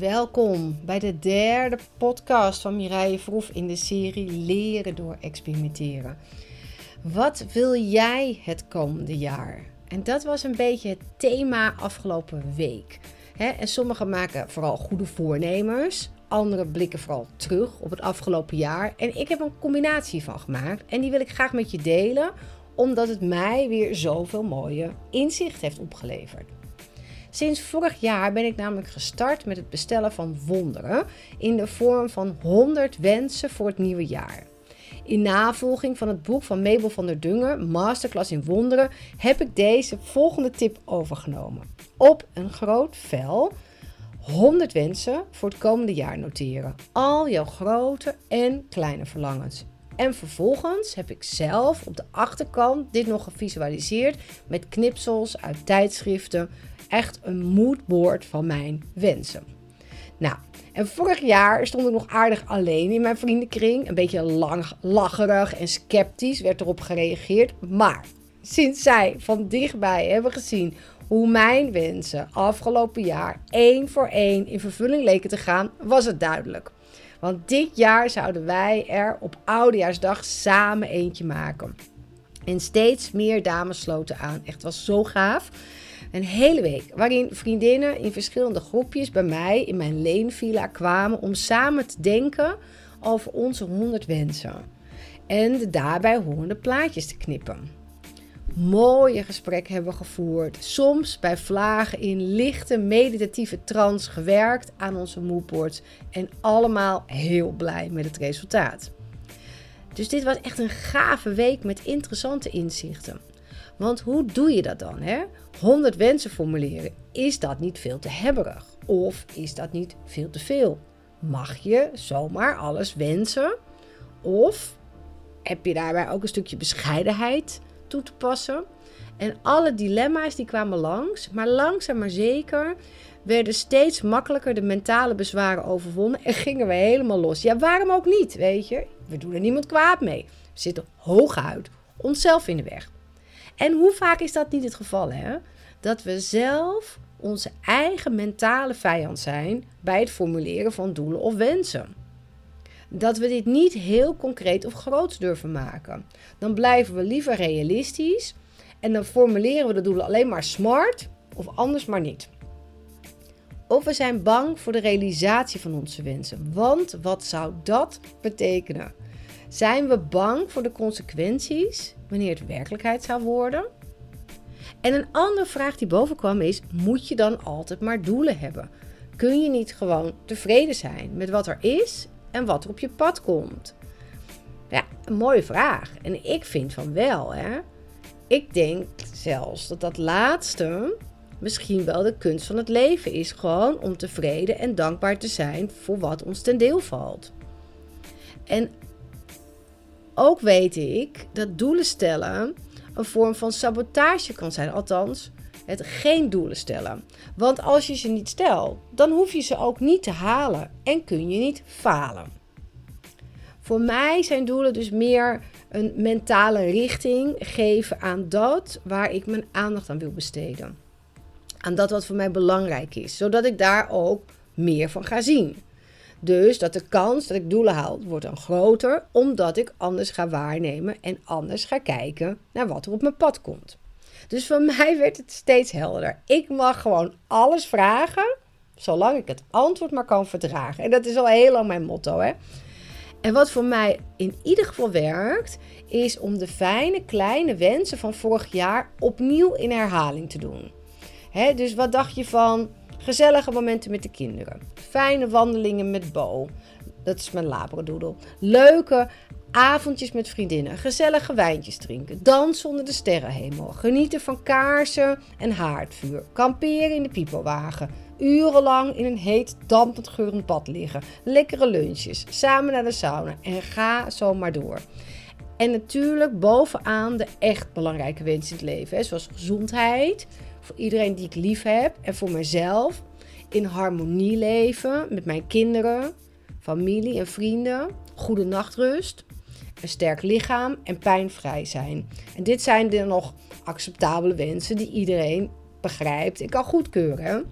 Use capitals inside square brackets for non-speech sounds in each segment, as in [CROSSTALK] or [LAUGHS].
welkom bij de derde podcast van Mireille Vroef in de serie Leren door experimenteren. Wat wil jij het komende jaar? En dat was een beetje het thema afgelopen week. en sommigen maken vooral goede voornemens, anderen blikken vooral terug op het afgelopen jaar. En ik heb een combinatie van gemaakt en die wil ik graag met je delen, omdat het mij weer zoveel mooie inzicht heeft opgeleverd. Sinds vorig jaar ben ik namelijk gestart met het bestellen van wonderen in de vorm van 100 wensen voor het nieuwe jaar. In navolging van het boek van Mabel van der Dungen, Masterclass in Wonderen, heb ik deze volgende tip overgenomen. Op een groot vel 100 wensen voor het komende jaar noteren. Al jouw grote en kleine verlangens. En vervolgens heb ik zelf op de achterkant dit nog gevisualiseerd met knipsels uit tijdschriften, echt een moodboard van mijn wensen. Nou, en vorig jaar stond ik nog aardig alleen in mijn vriendenkring. Een beetje lang, lacherig en sceptisch werd erop gereageerd. Maar sinds zij van dichtbij hebben gezien hoe mijn wensen afgelopen jaar één voor één in vervulling leken te gaan, was het duidelijk. Want dit jaar zouden wij er op Oudejaarsdag samen eentje maken. En steeds meer dames sloten aan. Echt was zo gaaf. Een hele week waarin vriendinnen in verschillende groepjes bij mij in mijn leenvilla kwamen om samen te denken over onze 100 wensen. En de daarbij horende plaatjes te knippen. Mooie gesprekken hebben we gevoerd. Soms bij vlagen in lichte meditatieve trance gewerkt aan onze moodboards. En allemaal heel blij met het resultaat. Dus dit was echt een gave week met interessante inzichten. Want hoe doe je dat dan? Hè? 100 wensen formuleren. Is dat niet veel te hebberig? Of is dat niet veel te veel? Mag je zomaar alles wensen? Of heb je daarbij ook een stukje bescheidenheid toe te passen? En alle dilemma's die kwamen langs, maar langzaam maar zeker werden steeds makkelijker de mentale bezwaren overwonnen en gingen we helemaal los. Ja, waarom ook niet, weet je? We doen er niemand kwaad mee. We zitten hooguit onszelf in de weg. En hoe vaak is dat niet het geval, hè? Dat we zelf onze eigen mentale vijand zijn bij het formuleren van doelen of wensen. Dat we dit niet heel concreet of groot durven maken. Dan blijven we liever realistisch en dan formuleren we de doelen alleen maar smart of anders maar niet. Of we zijn bang voor de realisatie van onze wensen. Want wat zou dat betekenen? Zijn we bang voor de consequenties wanneer het werkelijkheid zou worden? En een andere vraag die boven kwam is: moet je dan altijd maar doelen hebben? Kun je niet gewoon tevreden zijn met wat er is en wat er op je pad komt? Ja, een mooie vraag. En ik vind van wel, hè. Ik denk zelfs dat dat laatste misschien wel de kunst van het leven is. Gewoon om tevreden en dankbaar te zijn voor wat ons ten deel valt. En ook weet ik dat doelen stellen een vorm van sabotage kan zijn. Althans, het geen doelen stellen. Want als je ze niet stelt, dan hoef je ze ook niet te halen en kun je niet falen. Voor mij zijn doelen dus meer een mentale richting geven aan dat waar ik mijn aandacht aan wil besteden. Aan dat wat voor mij belangrijk is, zodat ik daar ook meer van ga zien. Dus dat de kans dat ik doelen haal wordt dan groter, omdat ik anders ga waarnemen en anders ga kijken naar wat er op mijn pad komt. Dus voor [LAUGHS] mij werd het steeds helderder. Ik mag gewoon alles vragen, zolang ik het antwoord maar kan verdragen. En dat is al heel lang mijn motto, hè. En wat voor mij in ieder geval werkt, is om de fijne kleine wensen van vorig jaar opnieuw in herhaling te doen. Dus wat dacht je van Gezellige momenten met de kinderen. Fijne wandelingen met Bo. Dat is mijn labradoodle. Leuke avondjes met vriendinnen. Gezellige wijntjes drinken. Dansen onder de sterrenhemel. Genieten van kaarsen en haardvuur. Kamperen in de piepelwagen. Urenlang in een heet, dampend geurend bad liggen. Lekkere lunches. Samen naar de sauna. En ga zo maar door. En natuurlijk bovenaan de echt belangrijke wensen in het leven. Zoals gezondheid, iedereen die ik lief heb en voor mezelf. In harmonie leven met mijn kinderen, familie en vrienden. Goede nachtrust, een sterk lichaam en pijnvrij zijn. En dit zijn de nog acceptabele wensen die iedereen begrijpt en kan goedkeuren.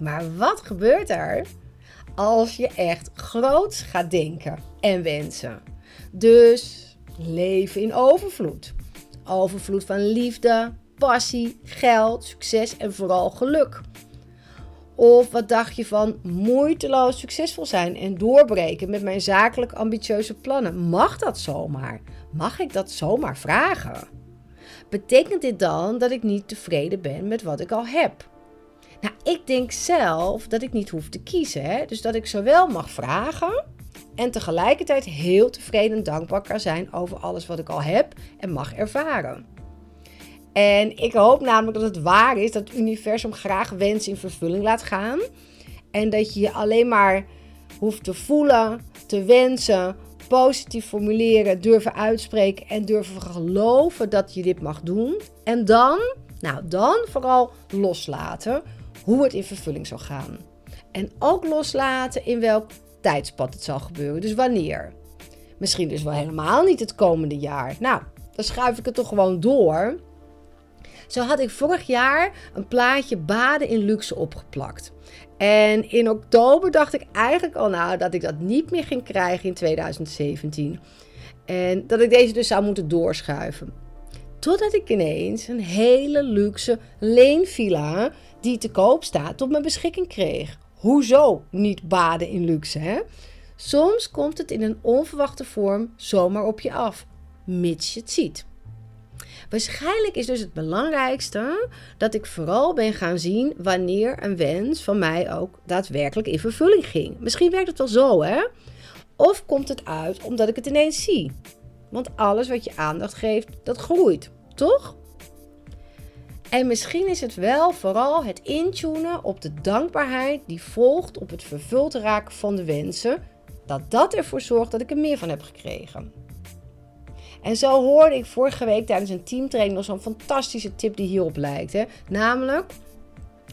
Maar wat gebeurt er als je echt groots gaat denken en wensen? Dus leven in overvloed. Overvloed van liefde, passie, geld, succes en vooral geluk. Of wat dacht je van moeiteloos succesvol zijn en doorbreken met mijn zakelijk ambitieuze plannen? Mag dat zomaar? Mag ik dat zomaar vragen? Betekent dit dan dat ik niet tevreden ben met wat ik al heb? Nou, ik denk zelf dat ik niet hoef te kiezen. Hè? Dus dat ik zowel mag vragen en tegelijkertijd heel tevreden en dankbaar kan zijn over alles wat ik al heb en mag ervaren. En ik hoop namelijk dat het waar is dat het universum graag wensen in vervulling laat gaan. En dat je je alleen maar hoeft te voelen, te wensen, positief formuleren, durven uitspreken en durven geloven dat je dit mag doen. En dan, nou dan vooral loslaten hoe het in vervulling zal gaan. En ook loslaten in welk tijdspad het zal gebeuren. Dus wanneer. Misschien dus wel helemaal niet het komende jaar. Nou, dan schuif ik het toch gewoon door. Zo had ik vorig jaar een plaatje baden in luxe opgeplakt. En in oktober dacht ik eigenlijk al nou dat ik dat niet meer ging krijgen in 2017. En dat ik deze dus zou moeten doorschuiven. Totdat ik ineens een hele luxe leenvilla die te koop staat tot mijn beschikking kreeg. Hoezo niet baden in luxe, hè? Soms komt het in een onverwachte vorm zomaar op je af, mits je het ziet. Waarschijnlijk is dus het belangrijkste dat ik vooral ben gaan zien wanneer een wens van mij ook daadwerkelijk in vervulling ging. Misschien werkt het wel zo, hè? Of komt het uit omdat ik het ineens zie? Want alles wat je aandacht geeft, dat groeit, toch? En misschien is het wel vooral het intunen op de dankbaarheid die volgt op het vervuld raken van de wensen, dat dat ervoor zorgt dat ik er meer van heb gekregen. En zo hoorde ik vorige week tijdens een teamtraining nog zo'n fantastische tip die hierop lijkt. Hè? Namelijk,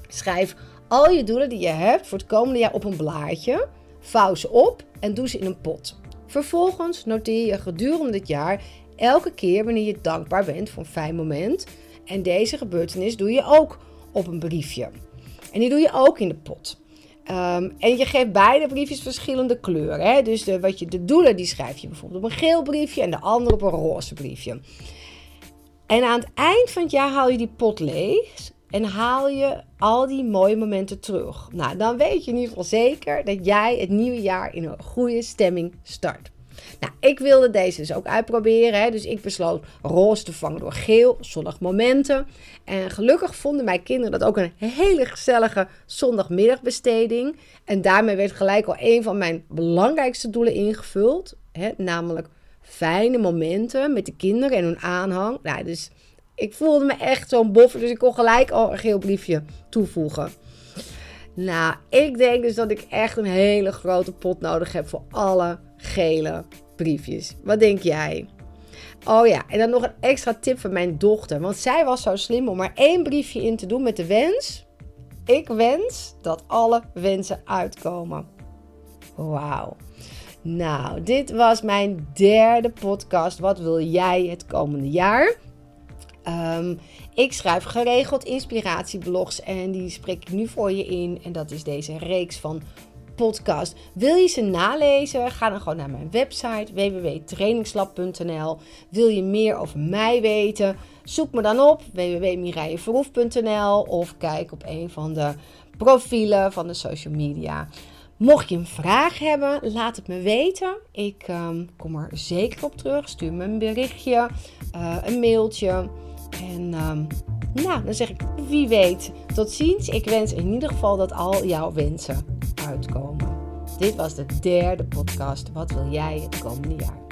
schrijf al je doelen die je hebt voor het komende jaar op een blaadje, vouw ze op en doe ze in een pot. Vervolgens noteer je gedurende het jaar elke keer wanneer je dankbaar bent voor een fijn moment en deze gebeurtenis doe je ook op een briefje. En die doe je ook in de pot. Ehm, en je geeft beide briefjes verschillende kleuren. Hè? Dus de, wat je, de doelen die schrijf je bijvoorbeeld op een geel briefje en de andere op een roze briefje. En aan het eind van het jaar haal je die pot leeg en haal je al die mooie momenten terug. Nou, dan weet je in ieder geval zeker dat jij het nieuwe jaar in een goede stemming start. Nou, ik wilde deze dus ook uitproberen. Hè? Dus ik besloot roze te vangen door geel, zonnig momenten. En gelukkig vonden mijn kinderen dat ook een hele gezellige zondagmiddagbesteding. En daarmee werd gelijk al een van mijn belangrijkste doelen ingevuld. Hè? Namelijk fijne momenten met de kinderen en hun aanhang. Nou, dus ik voelde me echt zo'n boffer, dus ik kon gelijk al een geel briefje toevoegen. Nou, ik denk dus dat ik echt een hele grote pot nodig heb voor alle gele briefjes. Wat denk jij? Oh ja, en dan nog een extra tip van mijn dochter. Want zij was zo slim om maar één briefje in te doen met de wens. Ik wens dat alle wensen uitkomen. Wauw. Nou, dit was mijn derde podcast. Wat wil jij het komende jaar? Um, ik schrijf geregeld inspiratieblogs en die spreek ik nu voor je in. En dat is deze reeks van podcast. Wil je ze nalezen? Ga dan gewoon naar mijn website www.trainingslab.nl. Wil je meer over mij weten? Zoek me dan op www.mireilleverhoef.nl of kijk op een van de profielen van de social media. Mocht je een vraag hebben, laat het me weten. Ik um, kom er zeker op terug. Stuur me een berichtje, uh, een mailtje. En nou, dan zeg ik wie weet. Tot ziens. Ik wens in ieder geval dat al jouw wensen uitkomen. Dit was de derde podcast. Wat wil jij het komende jaar?